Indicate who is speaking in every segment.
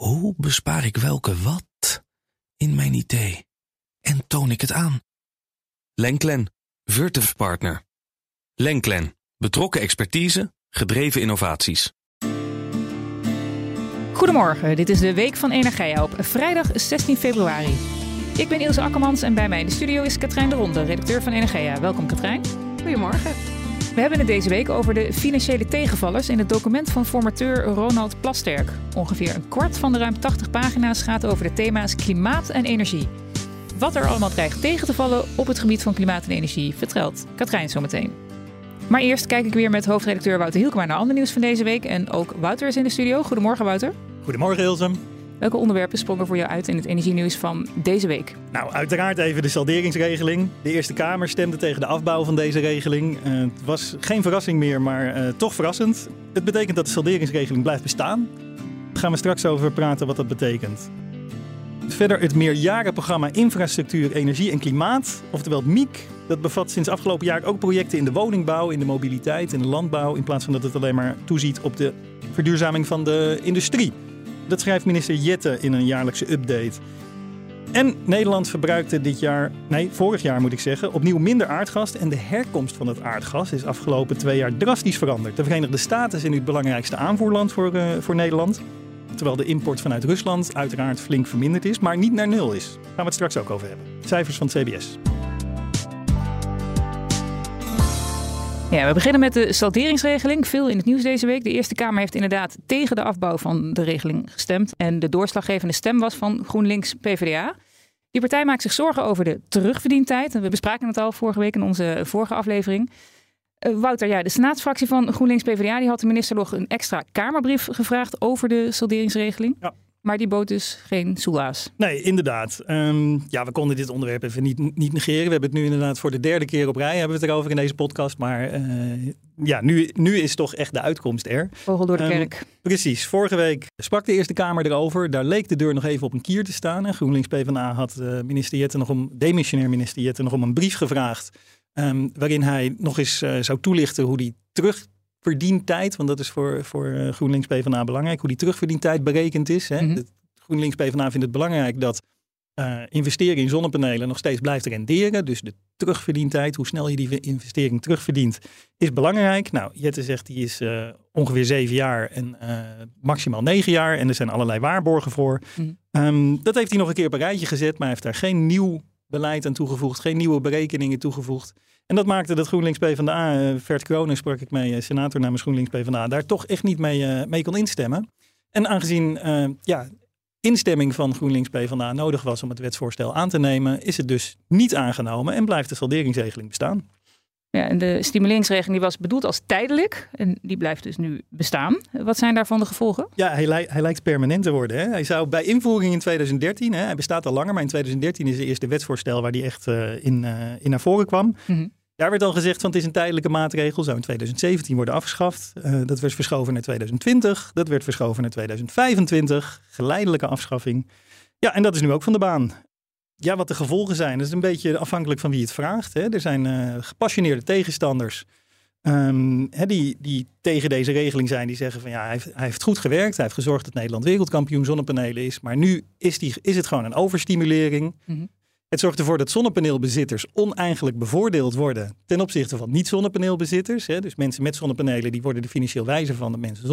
Speaker 1: Hoe bespaar ik welke wat in mijn idee? En toon ik het aan? Lenklen, Virtuf Partner. Lenklen, betrokken expertise, gedreven innovaties.
Speaker 2: Goedemorgen, dit is de Week van Energia op vrijdag 16 februari. Ik ben Ilse Akkermans en bij mij in de studio is Katrijn de Ronde, redacteur van Energia. Welkom Katrijn.
Speaker 3: Goedemorgen.
Speaker 2: We hebben het deze week over de financiële tegenvallers in het document van formateur Ronald Plasterk. Ongeveer een kwart van de ruim 80 pagina's gaat over de thema's klimaat en energie. Wat er allemaal dreigt tegen te vallen op het gebied van klimaat en energie, vertelt Katrijn zometeen. Maar eerst kijk ik weer met hoofdredacteur Wouter Hielkema naar ander nieuws van deze week. En ook Wouter is in de studio. Goedemorgen Wouter.
Speaker 4: Goedemorgen Ilse.
Speaker 2: Welke onderwerpen sprongen voor jou uit in het energienieuws van deze week?
Speaker 4: Nou, uiteraard even de salderingsregeling. De Eerste Kamer stemde tegen de afbouw van deze regeling. Uh, het was geen verrassing meer, maar uh, toch verrassend. Het betekent dat de salderingsregeling blijft bestaan. Daar gaan we straks over praten wat dat betekent. Verder het meerjarenprogramma Infrastructuur, Energie en Klimaat, oftewel het MIEK. Dat bevat sinds afgelopen jaar ook projecten in de woningbouw, in de mobiliteit, in de landbouw. In plaats van dat het alleen maar toeziet op de verduurzaming van de industrie. Dat schrijft minister Jette in een jaarlijkse update. En Nederland verbruikte dit jaar, nee, vorig jaar moet ik zeggen, opnieuw minder aardgas. En de herkomst van het aardgas is afgelopen twee jaar drastisch veranderd. De Verenigde Staten zijn nu het belangrijkste aanvoerland voor, uh, voor Nederland. Terwijl de import vanuit Rusland uiteraard flink verminderd is, maar niet naar nul is. Daar gaan we het straks ook over hebben. Cijfers van het CBS.
Speaker 2: Ja, we beginnen met de salderingsregeling. Veel in het nieuws deze week. De Eerste Kamer heeft inderdaad tegen de afbouw van de regeling gestemd. En de doorslaggevende stem was van GroenLinks PvdA. Die partij maakt zich zorgen over de terugverdientijd. We bespraken het al vorige week in onze vorige aflevering. Uh, Wouter, ja, de senaatsfractie van GroenLinks PvdA die had de minister nog een extra Kamerbrief gevraagd over de salderingsregeling.
Speaker 4: Ja.
Speaker 2: Maar die bood dus geen soelaas.
Speaker 4: Nee, inderdaad. Um, ja, we konden dit onderwerp even niet, niet negeren. We hebben het nu inderdaad voor de derde keer op rij hebben we het erover in deze podcast. Maar uh, ja, nu, nu is toch echt de uitkomst er.
Speaker 2: Vogel door de um, kerk.
Speaker 4: Precies. Vorige week sprak de Eerste Kamer erover. Daar leek de deur nog even op een kier te staan. En GroenLinks PvdA had uh, minister Jette nog om, demissionair minister Jette nog om een brief gevraagd. Um, waarin hij nog eens uh, zou toelichten hoe die terug verdientijd, want dat is voor, voor uh, GroenLinks PvdA belangrijk, hoe die terugverdientijd berekend is. Hè. Mm -hmm. GroenLinks PvdA vindt het belangrijk dat uh, investeren in zonnepanelen nog steeds blijft renderen. Dus de terugverdientijd, hoe snel je die investering terugverdient, is belangrijk. Nou, Jette zegt die is uh, ongeveer zeven jaar en uh, maximaal negen jaar. En er zijn allerlei waarborgen voor. Mm. Um, dat heeft hij nog een keer op een rijtje gezet, maar hij heeft daar geen nieuw beleid aan toegevoegd, geen nieuwe berekeningen toegevoegd. En dat maakte dat GroenLinks PvdA, uh, Vert Kronen sprak ik mee, senator namens GroenLinks PvdA, daar toch echt niet mee, uh, mee kon instemmen. En aangezien ja, instemming van GroenLinks PvdA nodig was om het wetsvoorstel aan te nemen, is het dus niet aangenomen en blijft de salderingsregeling bestaan.
Speaker 2: Ja, en de stimuleringsregeling die was bedoeld als tijdelijk en die blijft dus nu bestaan. Wat zijn daarvan de gevolgen?
Speaker 4: Ja, hij, li hij lijkt permanent te worden. Hè? Hij zou bij invoering in 2013, hè, hij bestaat al langer, maar in 2013 is het eerste wetsvoorstel waar die echt uh, in, uh, in naar voren kwam. Mm -hmm. Daar werd al gezegd van het is een tijdelijke maatregel, zou in 2017 worden afgeschaft. Uh, dat werd verschoven naar 2020, dat werd verschoven naar 2025, geleidelijke afschaffing. Ja, en dat is nu ook van de baan. Ja, wat de gevolgen zijn, dat is een beetje afhankelijk van wie het vraagt. Hè. Er zijn uh, gepassioneerde tegenstanders um, hè, die, die tegen deze regeling zijn. Die zeggen van ja, hij heeft, hij heeft goed gewerkt. Hij heeft gezorgd dat Nederland wereldkampioen zonnepanelen is. Maar nu is, die, is het gewoon een overstimulering. Mm -hmm. Het zorgt ervoor dat zonnepaneelbezitters oneigenlijk bevoordeeld worden ten opzichte van niet-zonnepaneelbezitters. Dus mensen met zonnepanelen die worden er financieel wijzer van de mensen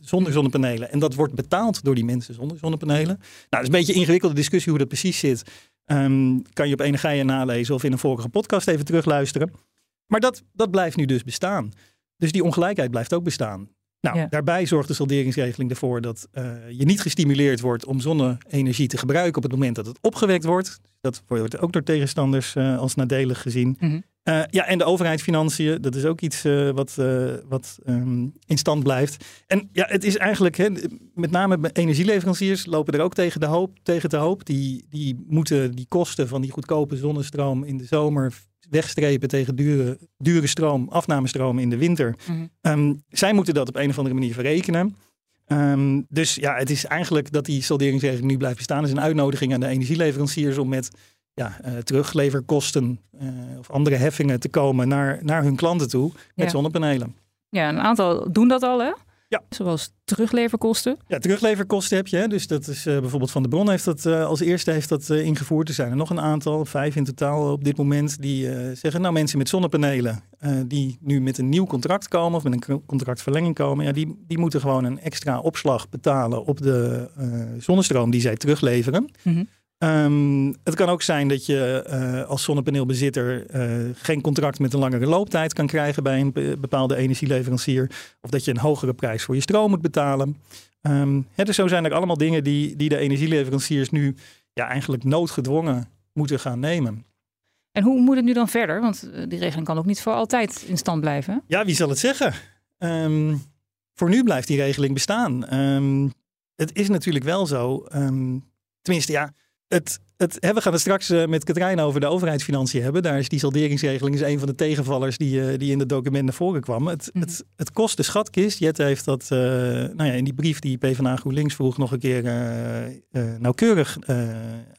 Speaker 4: zonder zonnepanelen. En dat wordt betaald door die mensen zonder zonnepanelen. Nou, dat is een beetje een ingewikkelde discussie hoe dat precies zit. Um, kan je op Energia nalezen of in een vorige podcast even terugluisteren. Maar dat, dat blijft nu dus bestaan. Dus die ongelijkheid blijft ook bestaan. Nou, ja. daarbij zorgt de salderingsregeling ervoor dat uh, je niet gestimuleerd wordt om zonne-energie te gebruiken op het moment dat het opgewekt wordt. Dat wordt ook door tegenstanders uh, als nadelig gezien. Mm -hmm. Uh, ja, en de overheidsfinanciën, dat is ook iets wat, wat um, in stand blijft. En ja, het is eigenlijk, hè, met name energieleveranciers lopen er ook tegen de hoop, tegen de hoop. Die, die moeten die kosten van die goedkope zonnestroom in de zomer wegstrepen tegen dure, dure stroom, afnamestroom in de winter. Mm -hmm. um, zij moeten dat op een of andere manier verrekenen. Um, dus ja, het is eigenlijk dat die salderingsregeling nu blijft bestaan. is een uitnodiging aan de energieleveranciers om met ja, uh, terugleverkosten uh, of andere heffingen te komen naar, naar hun klanten toe met
Speaker 2: ja.
Speaker 4: zonnepanelen.
Speaker 2: Ja, een aantal doen dat al hè?
Speaker 4: Ja.
Speaker 2: Zoals terugleverkosten.
Speaker 4: Ja, terugleverkosten heb je. Hè? Dus dat is uh, bijvoorbeeld Van de Bron heeft dat uh, als eerste heeft dat uh, ingevoerd. Er zijn er nog een aantal, vijf in totaal op dit moment, die zeggen, nou mensen met zonnepanelen die nu met een nieuw contract komen of met een contractverlenging komen, ja, die, die moeten gewoon een extra opslag betalen op de zonnestroom die zij terugleveren. Mm -hmm. Um, het kan ook zijn dat je uh, als zonnepaneelbezitter uh, geen contract met een langere looptijd kan krijgen bij een bepaalde energieleverancier. Of dat je een hogere prijs voor je stroom moet betalen. Um, hè, dus zo zijn er allemaal dingen die, die de energieleveranciers nu ja, eigenlijk noodgedwongen moeten gaan nemen.
Speaker 2: En hoe moet het nu dan verder? Want die regeling kan ook niet voor altijd in stand blijven.
Speaker 4: Ja, wie zal het zeggen? Um, voor nu blijft die regeling bestaan. het is natuurlijk wel zo. tenminste, ja het, het, hè, we gaan het straks uh, met Katrijn over de overheidsfinanciën hebben. Daar is die salderingsregeling is een van de tegenvallers die, uh, die in het document naar voren kwam. Het, mm. het, het kost de schatkist. Jette heeft dat uh, nou ja, in die brief die PvdA GroenLinks vroeg nog een keer nauwkeurig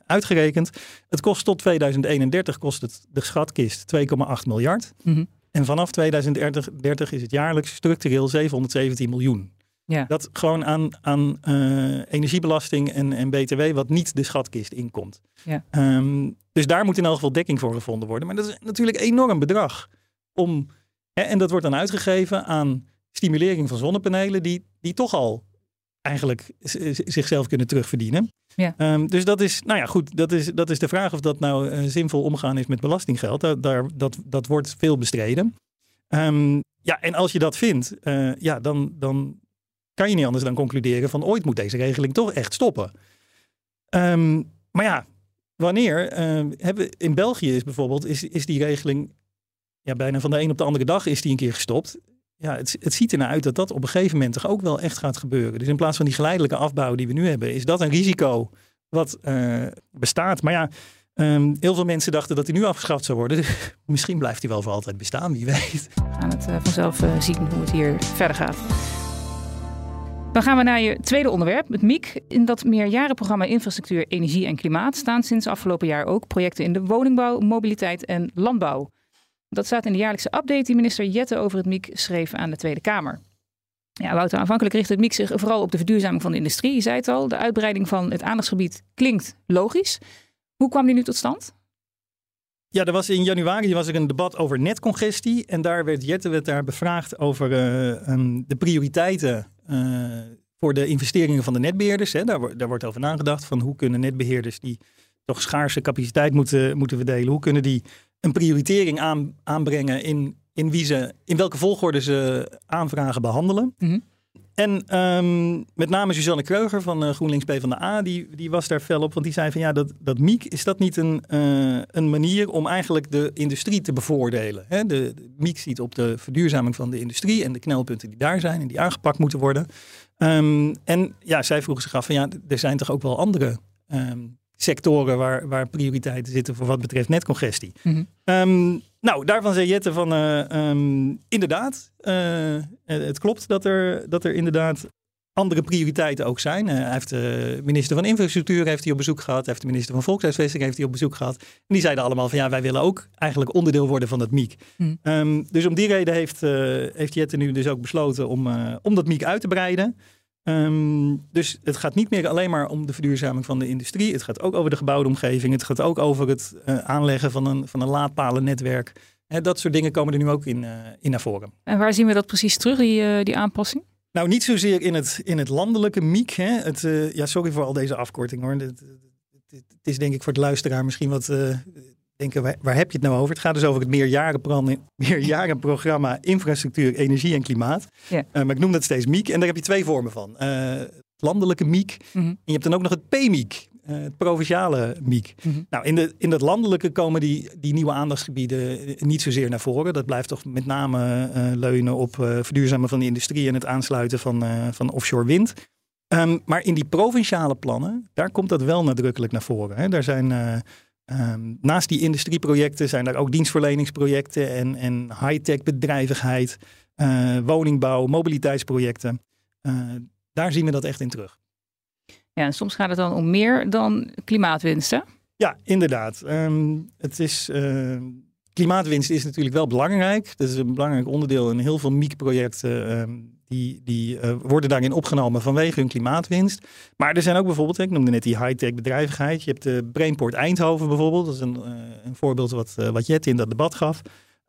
Speaker 4: uitgerekend. Het kost tot 2031 kost het de schatkist 2,8 miljard. Mm. En vanaf 2030 is het jaarlijks structureel 717 miljoen. Ja. Dat gewoon aan, aan uh, energiebelasting en, en btw wat niet de schatkist inkomt. Ja. Um, dus daar moet in elk geval dekking voor gevonden worden. Maar dat is natuurlijk een enorm bedrag. Om, hè, en dat wordt dan uitgegeven aan stimulering van zonnepanelen die, die toch al eigenlijk zichzelf kunnen terugverdienen. Ja. Um, dus dat is, nou ja, goed, dat is, dat is de vraag of dat nou uh, zinvol omgaan is met belastinggeld. Daar, daar, dat, dat wordt veel bestreden. Um, ja, en als je dat vindt, uh, ja, dan, dan kan je niet anders dan concluderen van ooit moet deze regeling toch echt stoppen. Um, maar ja, wanneer? Uh, hebben, in België is bijvoorbeeld, is, is die regeling ja, bijna van de een op de andere dag is die een keer gestopt. Ja, het, het ziet ernaar uit dat dat op een gegeven moment toch ook wel echt gaat gebeuren. Dus in plaats van die geleidelijke afbouw die we nu hebben, is dat een risico wat uh, bestaat. Maar ja, um, heel veel mensen dachten dat hij nu afgeschaft zou worden. Misschien blijft hij wel voor altijd bestaan, wie weet.
Speaker 2: We gaan het uh, vanzelf uh, zien hoe het hier verder gaat. Dan gaan we naar je tweede onderwerp, het MIek. In dat meerjarenprogramma Infrastructuur, Energie en Klimaat staan sinds afgelopen jaar ook projecten in de woningbouw, mobiliteit en landbouw. Dat staat in de jaarlijkse update die minister Jette over het MIek schreef aan de Tweede Kamer. Ja, Wouter, aanvankelijk richt het MIek zich vooral op de verduurzaming van de industrie. Je zei het al, de uitbreiding van het aandachtsgebied klinkt logisch. Hoe kwam die nu tot stand?
Speaker 4: Ja, er was in januari was er een debat over netcongestie. En daar werd Jette werd daar bevraagd over um, de prioriteiten voor de investeringen van de netbeheerders. Hè. Daar, daar, wordt over nagedacht van hoe kunnen netbeheerders die toch schaarse capaciteit moeten, moeten verdelen, hoe kunnen die een prioritering aan, aanbrengen in, in, wie ze, in welke volgorde ze aanvragen behandelen. -hmm. En um, met name Suzanne Kreuger van uh, GroenLinks PvdA, die, die was daar fel op. Want die zei van ja, dat, dat MIEK, is dat niet een, uh, een manier om eigenlijk de industrie te bevoordelen? Hè? De, MIEK ziet op de verduurzaming van de industrie en de knelpunten die daar zijn en die aangepakt moeten worden. Um, en ja, zij vroegen zich af van ja, er zijn toch ook wel andere um, sectoren waar, waar prioriteiten zitten voor wat betreft netcongestie. Mm -hmm. um, nou, daarvan zei Jette van uh, um, inderdaad, uh, het klopt dat er, dat er inderdaad andere prioriteiten ook zijn. Uh, hij heeft de minister van Infrastructuur heeft hij op bezoek gehad. Hij heeft de minister van Volkshuisvesting heeft hij op bezoek gehad. En die zeiden allemaal van ja, wij willen ook eigenlijk onderdeel worden van dat MIEK. Mm. Um, dus om die reden heeft, heeft Jette nu dus ook besloten om, om dat MIEK uit te breiden. Um, dus het gaat niet meer alleen maar om de verduurzaming van de industrie. Het gaat ook over de gebouwde omgeving. Het gaat ook over het uh, aanleggen van een, van een laadpalennetwerk. He, dat soort dingen komen er nu ook in, uh, in naar voren.
Speaker 2: En waar zien we dat precies terug, die, uh, die aanpassing?
Speaker 4: Nou, niet zozeer in het, in het landelijke MIEK. Hè. Het, ja, sorry voor al deze afkorting hoor. Het, het, het, is denk ik voor de luisteraar misschien wat denken, waar, waar, heb je het nou over? Het gaat dus over het meerjarenprogramma Infrastructuur, Energie en Klimaat. Ja. Uh, maar ik noem dat steeds MIEK. En daar heb je twee vormen van. Uh, het landelijke MIEK. Mm -hmm. En je hebt dan ook nog het PMIEK. Uh, het provinciale MIEK. Mm -hmm. Nou, in, de, in dat landelijke komen die, die nieuwe aandachtsgebieden niet zozeer naar voren. Dat blijft toch met name leunen op verduurzamen van de industrie en het aansluiten van, van offshore wind. Um, maar in die provinciale plannen, daar komt dat wel nadrukkelijk naar voren. Hè. Daar zijn Um, naast die industrieprojecten zijn er ook dienstverleningsprojecten en, en high-tech bedrijvigheid, uh, woningbouw, mobiliteitsprojecten. Uh, daar zien we dat echt in terug.
Speaker 2: Ja, en soms gaat het dan om meer dan klimaatwinst, hè?
Speaker 4: Ja, inderdaad. Um, het is, uh, klimaatwinst is natuurlijk wel belangrijk. Dat is een belangrijk onderdeel in heel veel MIEK-projecten. Um, die, die worden daarin opgenomen vanwege hun klimaatwinst. Maar er zijn ook bijvoorbeeld, ik noemde net die high-tech bedrijvigheid. Je hebt de Brainport Eindhoven bijvoorbeeld. Dat is een, een voorbeeld wat, wat Jet in dat debat gaf.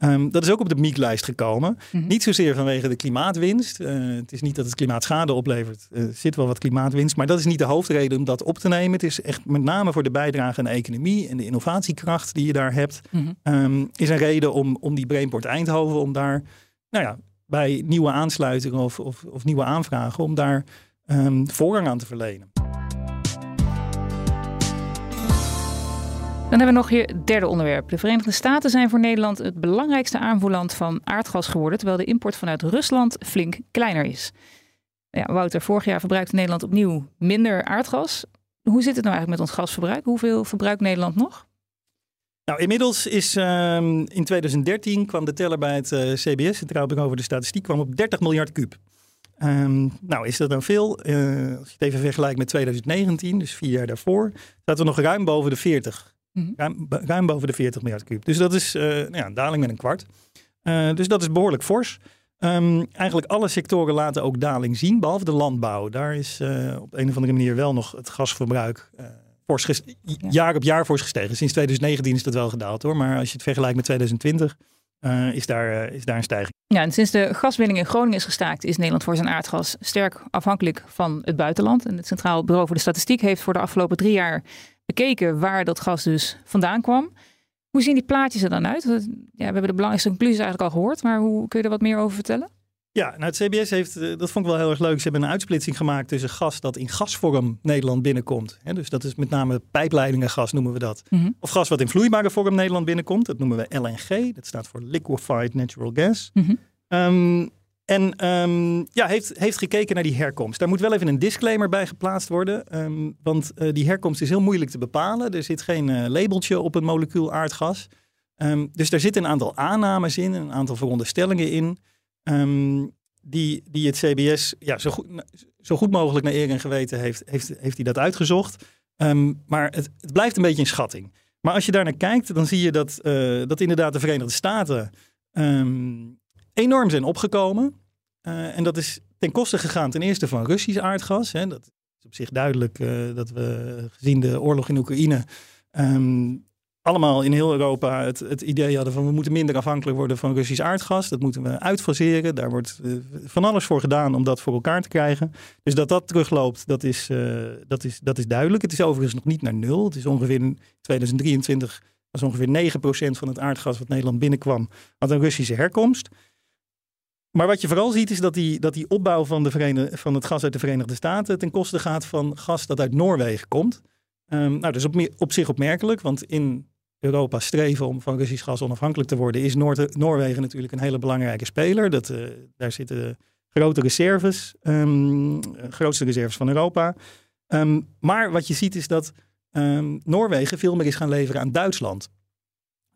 Speaker 4: Ehm, dat is ook op de MIEK-lijst gekomen. Mhm. Niet zozeer vanwege de klimaatwinst. Uh, het is niet dat het klimaatschade oplevert. Er zit wel wat klimaatwinst. Maar dat is niet de hoofdreden om dat op te nemen. Het is echt met name voor de bijdrage aan de economie en de innovatiekracht die je daar hebt. Mhm. Ehm, is een reden om, om die Brainport Eindhoven, om daar nou ja, bij nieuwe aansluitingen of, of, of nieuwe aanvragen, om daar um, voorrang aan te verlenen.
Speaker 2: Dan hebben we nog hier derde onderwerp. De Verenigde Staten zijn voor Nederland het belangrijkste aanvoerland van aardgas geworden, terwijl de import vanuit Rusland flink kleiner is. Ja, Wouter, vorig jaar verbruikte Nederland opnieuw minder aardgas. Hoe zit het nou eigenlijk met ons gasverbruik? Hoeveel verbruikt Nederland nog?
Speaker 4: Nou, inmiddels is um, in 2013 kwam de teller bij het uh, CBS, het Bureau over de Statistiek, kwam op 30 miljard kuub. Um, nou, is dat dan veel? Uh, als je het even vergelijkt met 2019, dus vier jaar daarvoor, zaten we nog ruim boven de 40 Mhm. ruim, boven de 40 miljard kuub. Dus dat is uh, nou ja, een daling met een kwart. Uh, dus dat is behoorlijk fors. Um, eigenlijk alle sectoren laten ook daling zien, behalve de landbouw. Daar is op een of andere manier wel nog het gasverbruik fors jaar op jaar fors gestegen. Sinds 2019 is dat wel gedaald hoor. Maar als je het vergelijkt met 2020, is, daar, is daar een stijging.
Speaker 2: Ja, en sinds de gaswinning in Groningen is gestaakt, is Nederland voor zijn aardgas sterk afhankelijk van het buitenland. En het Centraal Bureau voor de Statistiek heeft voor de afgelopen drie jaar bekeken waar dat gas dus vandaan kwam. Hoe zien die plaatjes er dan uit? Ja, we hebben de belangrijkste conclusies eigenlijk al gehoord, maar hoe kun je er wat meer over vertellen?
Speaker 4: Ja, nou het CBS heeft, eh, dat vond ik wel heel erg leuk. Ze hebben een uitsplitsing gemaakt tussen gas dat in gasvorm Nederland binnenkomt. dus dat is met name pijpleidingengas noemen we dat. Mhm. Of gas wat in vloeibare vorm Nederland binnenkomt. Dat noemen we LNG. Dat staat voor Liquefied Natural Gas. Mm en um, ja, heeft, heeft gekeken naar die herkomst. Daar moet wel even een disclaimer bij geplaatst worden. Um, want uh, die herkomst is heel moeilijk te bepalen. Er zit geen uh, labeltje op een molecuul aardgas. Dus daar zitten een aantal aannames in, een aantal veronderstellingen in. Die, die het CBS ja, zo, goed, zo goed mogelijk naar eer en geweten heeft, heeft, heeft hij dat uitgezocht. maar het, het, blijft een beetje een schatting. Maar als je daar naar kijkt, dan zie je dat, uh, dat inderdaad de Verenigde Staten enorm zijn opgekomen. Uh, en dat is ten koste gegaan ten eerste van Russisch aardgas. Hè. Dat is op zich duidelijk uh, dat we gezien de oorlog in Oekraïne um, allemaal in heel Europa het, het, idee hadden van we moeten minder afhankelijk worden van Russisch aardgas. Dat moeten we uitfaseren. Daar wordt uh, van alles voor gedaan om dat voor elkaar te krijgen. Dus dat dat terugloopt, dat is, dat is, dat is duidelijk. Het is overigens nog niet naar nul. Het is ongeveer in 2023 was ongeveer 9% van het aardgas wat Nederland binnenkwam had een Russische herkomst. Maar wat je vooral ziet is dat die, dat die opbouw van, de van het gas uit de Verenigde Staten ten koste gaat van gas dat uit Noorwegen komt. Um, nou, dat is op, op, zich opmerkelijk, want in Europa streven om van Russisch gas onafhankelijk te worden, is Noord Noorwegen natuurlijk een hele belangrijke speler. Dat, uh, daar zitten grote reserves, um, grootste reserves van Europa. Um, maar wat je ziet is dat Noorwegen veel meer is gaan leveren aan Duitsland.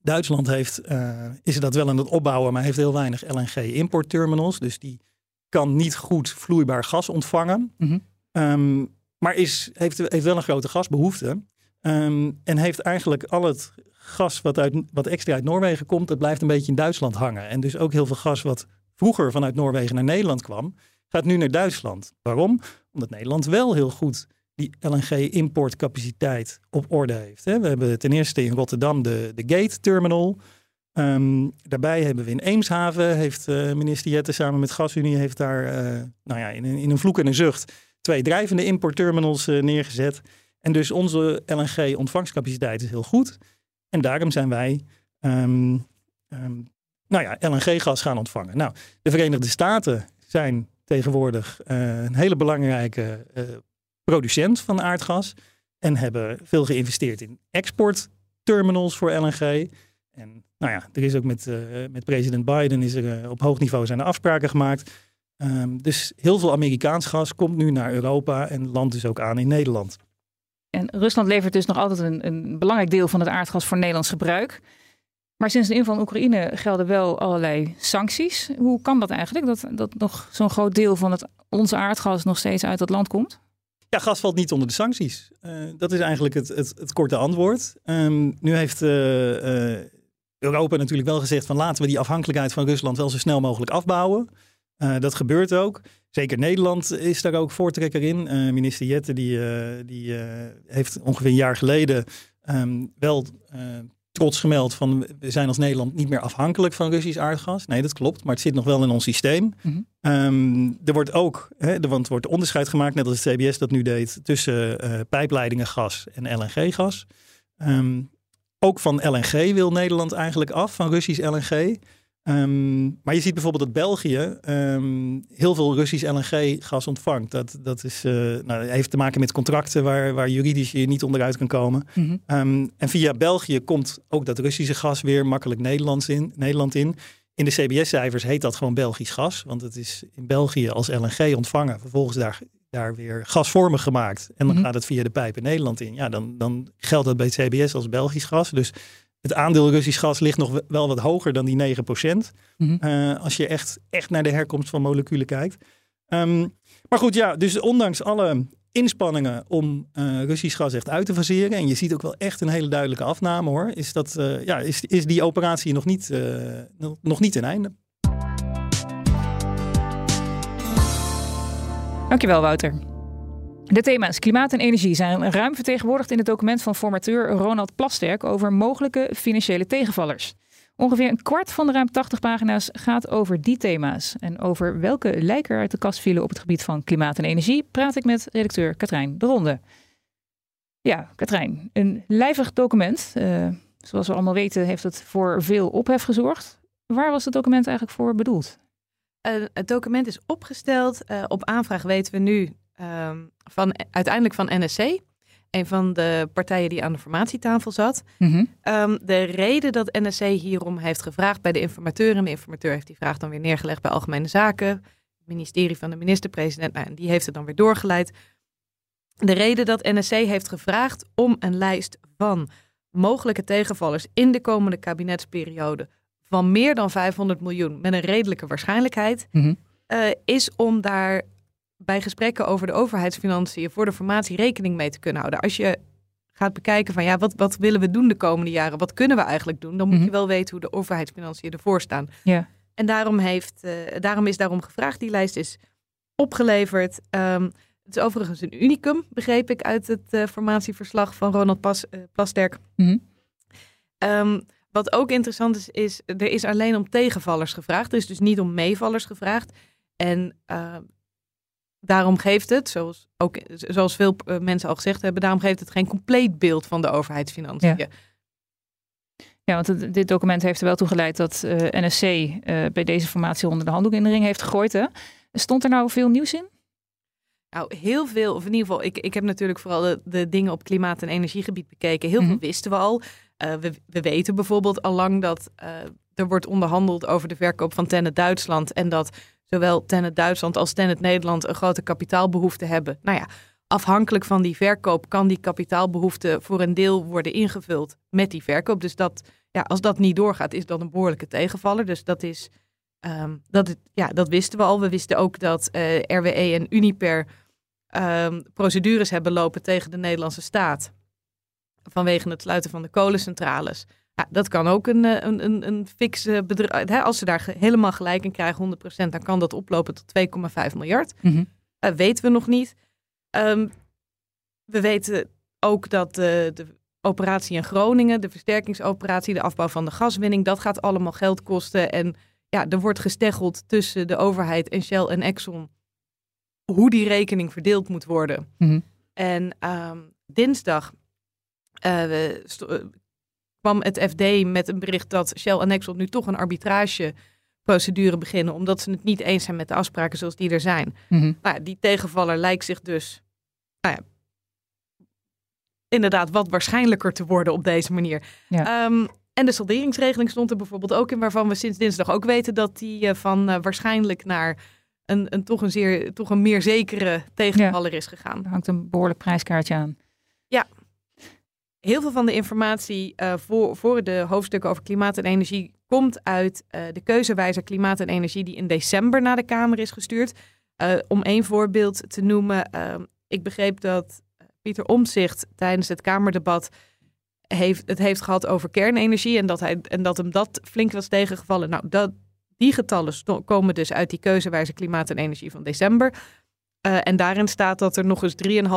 Speaker 4: Duitsland heeft, uh, is dat wel aan het opbouwen, maar heeft heel weinig LNG-importterminals. Dus die kan niet goed vloeibaar gas ontvangen. Mhm. Ehm, maar is, heeft, heeft wel een grote gasbehoefte. Ehm, en heeft eigenlijk al het gas wat, uit, wat extra uit Noorwegen komt, dat blijft een beetje in Duitsland hangen. En dus ook heel veel gas wat vroeger vanuit Noorwegen naar Nederland kwam, gaat nu naar Duitsland. Waarom? Omdat Nederland wel heel goed die LNG-importcapaciteit op orde heeft. We hebben ten eerste in Rotterdam de, de Gate Terminal. Um, daarbij hebben we in Eemshaven, heeft uh, minister Jette samen met GasUnie, heeft daar uh, nou ja, in, in, een vloek en een zucht twee drijvende importterminals uh, neergezet. En dus onze LNG-ontvangstcapaciteit is heel goed. En daarom zijn wij um, um, nou ja, LNG-gas gaan ontvangen. Nou, de Verenigde Staten zijn tegenwoordig een hele belangrijke producent van aardgas. En hebben veel geïnvesteerd in exportterminals voor LNG. En nou ja, er is ook met, uh, met president Biden is er op hoog niveau zijn er afspraken gemaakt. Um, dus heel veel Amerikaans gas komt nu naar Europa en landt dus ook aan in Nederland.
Speaker 2: En Rusland levert dus nog altijd een, een belangrijk deel van het aardgas voor Nederlands gebruik. Maar sinds de inval in Oekraïne gelden wel allerlei sancties. Hoe kan dat eigenlijk, dat, dat nog zo'n groot deel van het, onze aardgas nog steeds uit dat land komt?
Speaker 4: Ja, gas valt niet onder de sancties. Uh, dat is eigenlijk het, het, het korte antwoord. Um, nu heeft uh, uh, Europa natuurlijk wel gezegd van laten we die afhankelijkheid van Rusland wel zo snel mogelijk afbouwen. Dat gebeurt ook. Zeker Nederland is daar ook voortrekker in. minister Jette die, die heeft ongeveer een jaar geleden um, wel trots gemeld van we zijn als Nederland niet meer afhankelijk van Russisch aardgas. Nee, dat klopt, maar het zit nog wel in ons systeem. Mhm. Ehm, er wordt ook, hè, want er wordt onderscheid gemaakt, net als het CBS dat nu deed, tussen uh, pijpleidingen gas en LNG-gas. Ehm, ook van LNG wil Nederland eigenlijk af, van Russisch LNG. Ehm, maar je ziet bijvoorbeeld dat België um, heel veel Russisch LNG-gas ontvangt. Dat, dat is, uh, nou, heeft te maken met contracten waar, waar juridisch je niet onderuit kan komen. Mhm. Ehm, en via België komt ook dat Russische gas weer makkelijk Nederlands in, Nederland in. In de CBS-cijfers heet dat gewoon Belgisch gas. Want het is in België als LNG ontvangen. Vervolgens daar, daar weer gasvormig gemaakt. En dan mhm. gaat het via de pijpen Nederland in. Ja, dan, dan geldt dat bij het CBS als Belgisch gas. Dus het aandeel Russisch gas ligt nog wel wat hoger dan die 9%. Mm uh, als je echt, echt naar de herkomst van moleculen kijkt. Um, maar goed, ja, dus ondanks alle inspanningen om uh, Russisch gas echt uit te faseren. En je ziet ook wel echt een hele duidelijke afname hoor. Is, dat, uh, ja, is, is die operatie nog niet, nog niet ten einde.
Speaker 2: Dankjewel Wouter. De thema's klimaat en energie zijn ruim vertegenwoordigd in het document van formateur Ronald Plasterk over mogelijke financiële tegenvallers. Ongeveer een kwart van de ruim 80 pagina's gaat over die thema's. En over welke lijken uit de kast vielen op het gebied van klimaat en energie praat ik met redacteur Katrijn de Ronde. Ja, Katrijn, een lijvig document. Uh, zoals we allemaal weten heeft het voor veel ophef gezorgd. Waar was het document eigenlijk voor bedoeld?
Speaker 3: Uh, het document is opgesteld. Uh, op aanvraag weten we nu Ehm, van, uiteindelijk van NSC. Een van de partijen die aan de formatietafel zat. Mhm. Ehm, de reden dat NSC hierom heeft gevraagd bij de informateur. En de informateur heeft die vraag dan weer neergelegd bij Algemene Zaken. Het ministerie van de minister-president. Nou, en die heeft het dan weer doorgeleid. De reden dat NSC heeft gevraagd om een lijst van mogelijke tegenvallers in de komende kabinetsperiode van meer dan 500 miljoen met een redelijke waarschijnlijkheid, mhm. eh, is om daar bij gesprekken over de overheidsfinanciën voor de formatie rekening mee te kunnen houden. Als je gaat bekijken van ja, wat, wat willen we doen de komende jaren? Wat kunnen we eigenlijk doen? Dan moet je mhm. wel weten hoe de overheidsfinanciën ervoor staan. Ja. En daarom, heeft, uh, daarom is daarom gevraagd. Die lijst is opgeleverd. Um, het is overigens een unicum, begreep ik uit het uh, formatieverslag van Ronald Pas, uh, Plasterk. Mm wat ook interessant is, is er is alleen om tegenvallers gevraagd. Er is dus niet om meevallers gevraagd. En uh, daarom geeft het, zoals, ook, zoals veel eh, mensen al gezegd hebben, daarom geeft het geen compleet beeld van de overheidsfinanciën.
Speaker 2: Ja. Ja, want dit document heeft er wel toe geleid dat uh, eh, NSC uh, eh, bij deze formatie onder de handdoek in de ring heeft gegooid. Hè? Stond er nou veel nieuws in?
Speaker 3: Nou, heel veel, of in ieder geval, ik, ik heb natuurlijk vooral de, de dingen op klimaat- en energiegebied bekeken. Heel veel mhm. wisten we al. we, we weten bijvoorbeeld al lang dat er wordt onderhandeld over de verkoop van Tenet Duitsland. En dat zowel Tenet Duitsland als Tenet Nederland een grote kapitaalbehoefte hebben. Nou ja, afhankelijk van die verkoop kan die kapitaalbehoefte voor een deel worden ingevuld met die verkoop. Dus dat, ja, als dat niet doorgaat, is dat een behoorlijke tegenvaller. Dus dat is, um, dat, ja, dat wisten we al. We wisten ook dat eh, RWE en Uniper um, procedures hebben lopen tegen de Nederlandse staat vanwege het sluiten van de kolencentrales. Ja, dat kan ook een, eh, een, een, een fix bedrag. Als ze daar helemaal gelijk in krijgen, 100%, dan kan dat oplopen tot 2,5 miljard. Mm weten we nog niet. Um, we weten ook dat de, de operatie in Groningen, de versterkingsoperatie, de afbouw van de gaswinning, dat gaat allemaal geld kosten. En ja, er wordt gesteggeld tussen de overheid en Shell en Exxon hoe die rekening verdeeld moet worden. Mm En um, dinsdag uh, kwam het FD met een bericht dat Shell en Exxon nu toch een arbitrageprocedure beginnen, omdat ze het niet eens zijn met de afspraken zoals die er zijn. Mm nou, die tegenvaller lijkt zich dus nou ja, inderdaad wat waarschijnlijker te worden op deze manier. Ehm, en de salderingsregeling stond er bijvoorbeeld ook in, waarvan we sinds dinsdag ook weten dat die uh, van uh, waarschijnlijk naar een, een, toch, een zeer, toch een meer zekere tegenvaller is gegaan.
Speaker 2: Er hangt een behoorlijk prijskaartje aan.
Speaker 3: Heel veel van de informatie uh, voor, voor de hoofdstukken over klimaat en energie komt uit uh, de keuzewijzer klimaat en energie die in december naar de Kamer is gestuurd. Uh, om één voorbeeld te noemen, ehm, ik begreep dat Pieter Omzicht tijdens het Kamerdebat heeft, het heeft gehad over kernenergie en dat, hij, en dat hem dat flink was tegengevallen. Nou, dat, die getallen komen dus uit die keuzewijze klimaat en energie van december. En daarin staat dat er nog eens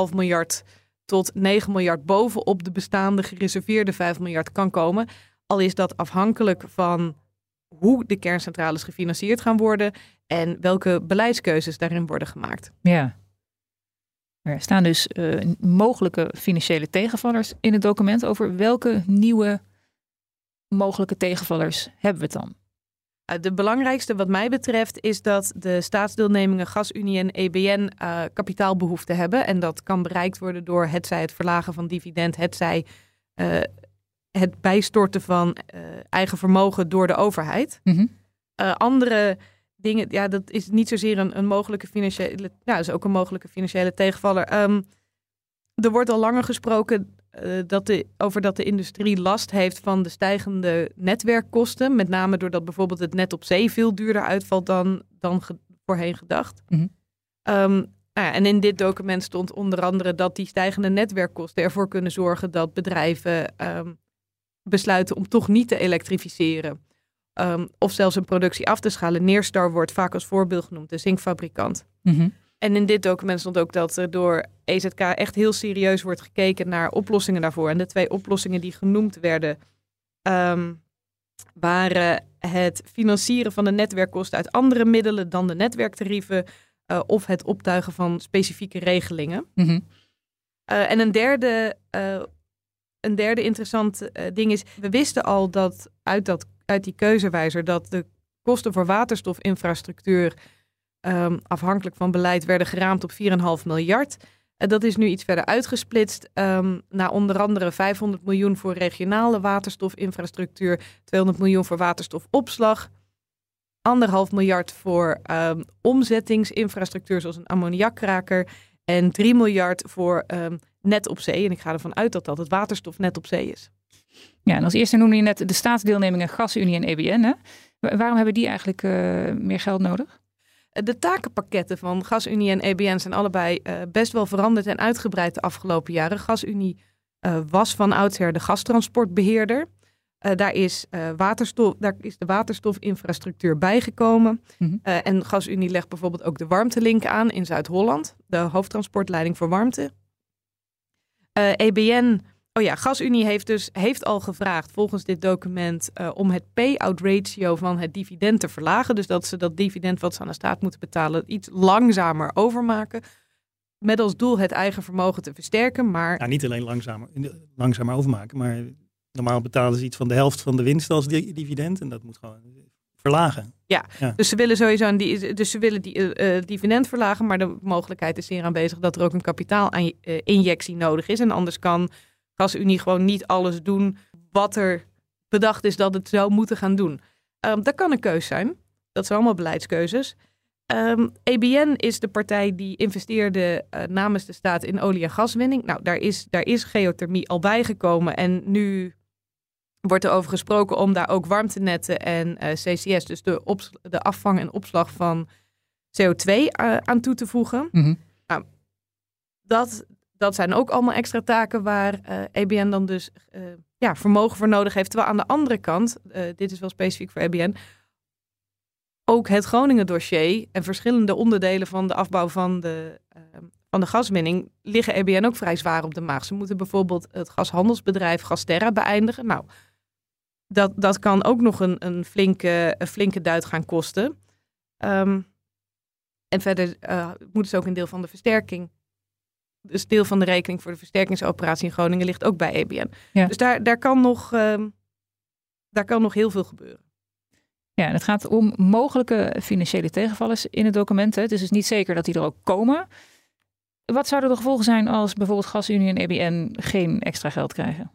Speaker 3: 3,5 miljard tot 9 miljard bovenop de bestaande gereserveerde 5 miljard kan komen. Al is dat afhankelijk van hoe de kerncentrales gefinancierd gaan worden en welke beleidskeuzes daarin worden gemaakt.
Speaker 2: Ja. Er staan dus uh, mogelijke financiële tegenvallers in het document. Over welke nieuwe mogelijke tegenvallers hebben we het dan?
Speaker 3: Eh, de belangrijkste wat mij betreft is dat de staatsdeelnemingen GasUnie en EBN uh, kapitaalbehoeften hebben. En dat kan bereikt worden door hetzij het verlagen van dividend, hetzij uh, het bijstorten van eigen vermogen door de overheid. Mm andere dingen, ja, dat is niet zozeer een, een mogelijke financiële, ja, is ook een mogelijke financiële tegenvaller. Um, er wordt al langer gesproken uh, dat de, over dat de industrie last heeft van de stijgende netwerkkosten. Met name doordat bijvoorbeeld het net op zee veel duurder uitvalt dan, dan voorheen gedacht. Mm -hmm. um, nou ja, en in dit document stond onder andere dat die stijgende netwerkkosten ervoor kunnen zorgen dat bedrijven um, besluiten om toch niet te elektrificeren. Um, of zelfs een productie af te schalen. Neerstar wordt vaak als voorbeeld genoemd, de zinkfabrikant. Mm -hmm. En in dit document stond ook dat er door EZK echt heel serieus wordt gekeken naar oplossingen daarvoor. En de twee oplossingen die genoemd werden, um, waren het financieren van de netwerkkosten uit andere middelen dan de netwerktarieven. Uh, of het optuigen van specifieke regelingen. Mm -hmm. uh, en een derde, uh, een derde interessant ding is, we wisten al dat uit, dat uit die keuzewijzer dat de kosten voor waterstofinfrastructuur um, afhankelijk van beleid werden geraamd op 4,5 miljard. En dat is nu iets verder uitgesplitst um, naar onder andere 500 miljoen voor regionale waterstofinfrastructuur, 200 miljoen voor waterstofopslag, anderhalf miljard voor um, omzettingsinfrastructuur zoals een ammoniakkraker en 3 miljard voor net op zee. En ik ga ervan uit dat dat het waterstof net op zee is.
Speaker 2: Ja, en als eerste noemde je net de staatsdeelnemingen GasUnie en EBN. Hè? Waarom hebben die eigenlijk uh, meer geld nodig?
Speaker 3: De takenpakketten van GasUnie en EBN zijn allebei uh, best wel veranderd en uitgebreid de afgelopen jaren. GasUnie uh, was van oudsher de gastransportbeheerder. Uh, daar, is, waterstof, daar is de waterstofinfrastructuur bijgekomen. Mm -hmm. en GasUnie legt bijvoorbeeld ook de warmtelink aan in Zuid-Holland, de hoofdtransportleiding voor warmte. EBN Oh ja, GasUnie heeft dus heeft al gevraagd volgens dit document uh, om het payout ratio van het dividend te verlagen. Dus dat ze dat dividend wat ze aan de staat moeten betalen iets langzamer overmaken. Met als doel het eigen vermogen te versterken. Maar...
Speaker 4: Ja, niet alleen langzamer, langzamer overmaken, maar normaal betalen ze iets van de helft van de winst als dividend. En dat moet gewoon verlagen.
Speaker 3: Ja, ja. dus ze willen sowieso een, dus ze willen die uh, dividend verlagen, maar de mogelijkheid is hier aanwezig dat er ook een kapitaalinjectie nodig is. En anders kan GasUnie gewoon niet alles doen wat er bedacht is dat het zou moeten gaan doen. Um, dat kan een keus zijn. Dat zijn allemaal beleidskeuzes. Um, ehm, EBN is de partij die investeerde uh, namens de staat in olie- en gaswinning. Nou, daar is, daar is geothermie al bijgekomen. En nu wordt er over gesproken om daar ook warmtenetten en uh, CCS, dus de, de afvang en opslag van CO2 uh, eh, aan toe te voegen. Mm -hmm. nou, dat, dat zijn ook allemaal extra taken waar uh, eh, EBN dan dus uh, ja, vermogen voor nodig heeft. Terwijl aan de andere kant, uh, dit is wel specifiek voor EBN, ook het Groningen dossier en verschillende onderdelen van de afbouw van de, van de gaswinning liggen EBN ook vrij zwaar op de maag. Ze moeten bijvoorbeeld het gashandelsbedrijf Gasterra beëindigen. Nou, dat, dat kan ook nog een, een, flinke, een flinke duit gaan kosten. Um, en verder moeten ze ook een deel van de versterking dus deel van de rekening voor de versterkingsoperatie in Groningen ligt ook bij EBN. Dus daar, daar, kan nog, uh, daar kan nog heel veel gebeuren.
Speaker 2: Ja, en het gaat om mogelijke financiële tegenvallers in het document. Het is dus niet zeker dat die er ook komen. Wat zouden de gevolgen zijn als bijvoorbeeld GasUnie en EBN geen extra geld krijgen?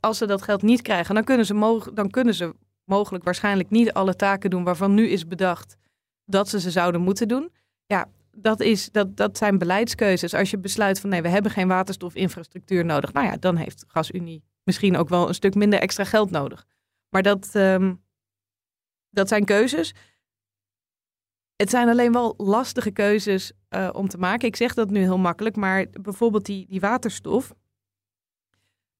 Speaker 3: Als ze dat geld niet krijgen, dan kunnen ze, dan kunnen ze mogelijk waarschijnlijk niet alle taken doen waarvan nu is bedacht dat ze ze zouden moeten doen. Ja, dat, is, dat, dat zijn beleidskeuzes. Als je besluit van nee, we hebben geen waterstofinfrastructuur nodig. Nou ja, dan heeft GasUnie misschien ook wel een stuk minder extra geld nodig. Maar dat, um, dat zijn keuzes. Het zijn alleen wel lastige keuzes uh, om te maken. Ik zeg dat nu heel makkelijk, maar bijvoorbeeld die, die waterstof.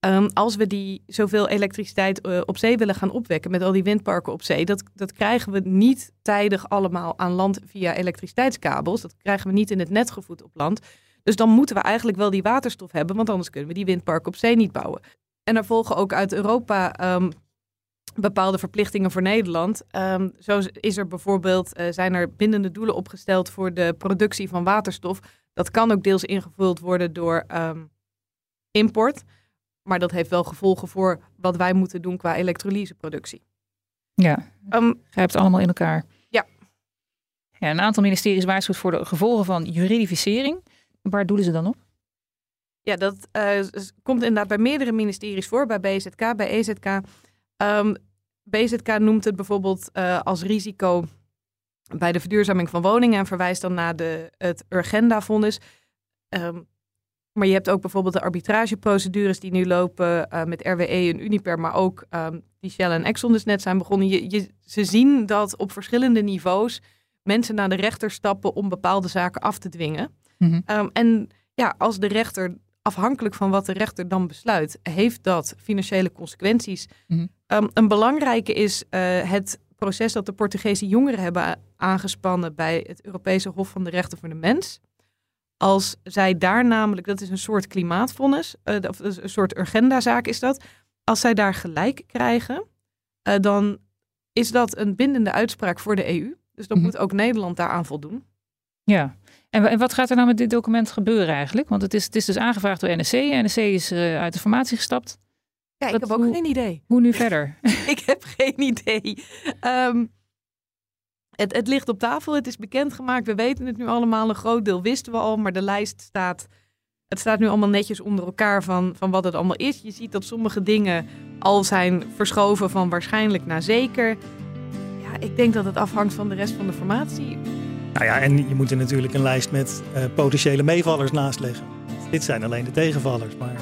Speaker 3: Ehm, als we die zoveel elektriciteit eh, op zee willen gaan opwekken met al die windparken op zee, dat, dat krijgen we niet tijdig allemaal aan land via elektriciteitskabels. Dat krijgen we niet in het net gevoed op land. Dus dan moeten we eigenlijk wel die waterstof hebben, want anders kunnen we die windparken op zee niet bouwen. En er volgen ook uit Europa ehm, bepaalde verplichtingen voor Nederland. Um, zo is er bijvoorbeeld, uh, zijn er bindende doelen opgesteld voor de productie van waterstof. Dat kan ook deels ingevuld worden door import. Maar dat heeft wel gevolgen voor wat wij moeten doen qua elektrolyseproductie.
Speaker 2: Ja, um, grijpt allemaal in elkaar.
Speaker 3: Ja.
Speaker 2: ja. Een aantal ministeries waarschuwt voor de gevolgen van juridificering. Waar doelen ze dan op?
Speaker 3: Ja, dat uh, komt inderdaad bij meerdere ministeries voor. Bij BZK, bij EZK. Um, ehm, BZK noemt het bijvoorbeeld uh, als risico bij de verduurzaming van woningen en verwijst dan naar de, het Urgenda-fonds. Um, maar je hebt ook bijvoorbeeld de arbitrageprocedures die nu lopen uh, met RWE en Uniper, maar ook um, die Shell en Exxon dus net zijn begonnen. Je, je, ze zien dat op verschillende niveaus mensen naar de rechter stappen om bepaalde zaken af te dwingen. Mm um, en ja, als de rechter, afhankelijk van wat de rechter dan besluit, heeft dat financiële consequenties. Mm -hmm. um, een belangrijke is uh, het proces dat de Portugese jongeren hebben aangespannen bij het Europese Hof van de Rechten voor de Mens. Als zij daar namelijk, dat is een soort klimaatvonnis, uh, of een soort agendazaak is dat. Als zij daar gelijk krijgen, uh, dan is dat een bindende uitspraak voor de EU. Dus dan mm -hmm. moet ook Nederland daaraan voldoen.
Speaker 2: Ja, en wat gaat er nou met dit document gebeuren eigenlijk? Want het is, het is dus aangevraagd door NSC. NSC is uh, uit de formatie gestapt.
Speaker 3: Ja, ik heb ook hoe, geen idee.
Speaker 2: Hoe nu verder?
Speaker 3: ik heb geen idee. Um, het, het ligt op tafel, het is bekendgemaakt. We weten het nu allemaal. Een groot deel wisten we al, maar de lijst staat. Het staat nu allemaal netjes onder elkaar van, van wat het allemaal is. Je ziet dat sommige dingen al zijn verschoven van waarschijnlijk naar zeker. Ja, ik denk dat het afhangt van de rest van de formatie.
Speaker 4: Nou ja, en je moet er natuurlijk een lijst met uh, potentiële meevallers naast leggen. Dit zijn alleen de tegenvallers, maar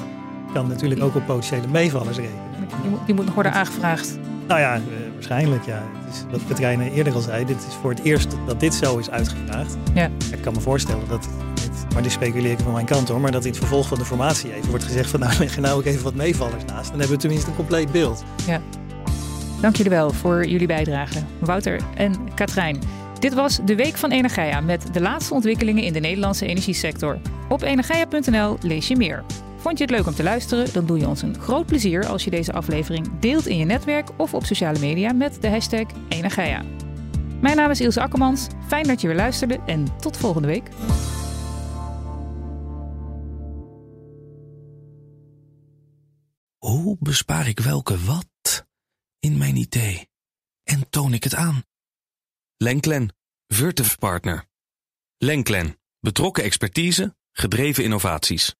Speaker 4: je kan natuurlijk ook op potentiële meevallers rekenen.
Speaker 2: Die moet, die moet nog worden aangevraagd.
Speaker 4: Nou ja, uh, waarschijnlijk ja. Het is, wat Katrijn eerder al zei, dit is voor het eerst dat dit zo is uitgevraagd.
Speaker 2: Ja.
Speaker 4: Ik kan me voorstellen dat, dit, maar dit speculeer ik van mijn kant hoor, maar dat in het vervolg van de formatie even wordt gezegd van nou leg je nou ook even wat meevallers naast. Dan hebben we tenminste een compleet beeld.
Speaker 2: Ja. Dank jullie wel voor jullie bijdrage, Wouter en Katrijn. Dit was de Week van Energia met de laatste ontwikkelingen in de Nederlandse energiesector. Op energia.nl lees je meer. Vond je het leuk om te luisteren? Dan doe je ons een groot plezier als je deze aflevering deelt in je netwerk of op sociale media met de hashtag Energia. Mijn naam is Ilse Akkermans. Fijn dat je weer luisterde en tot volgende week.
Speaker 1: Hoe bespaar ik welke wat in mijn idee en toon ik het aan? Lenklen, Virtuf Partner. Lenklen, betrokken expertise, gedreven innovaties.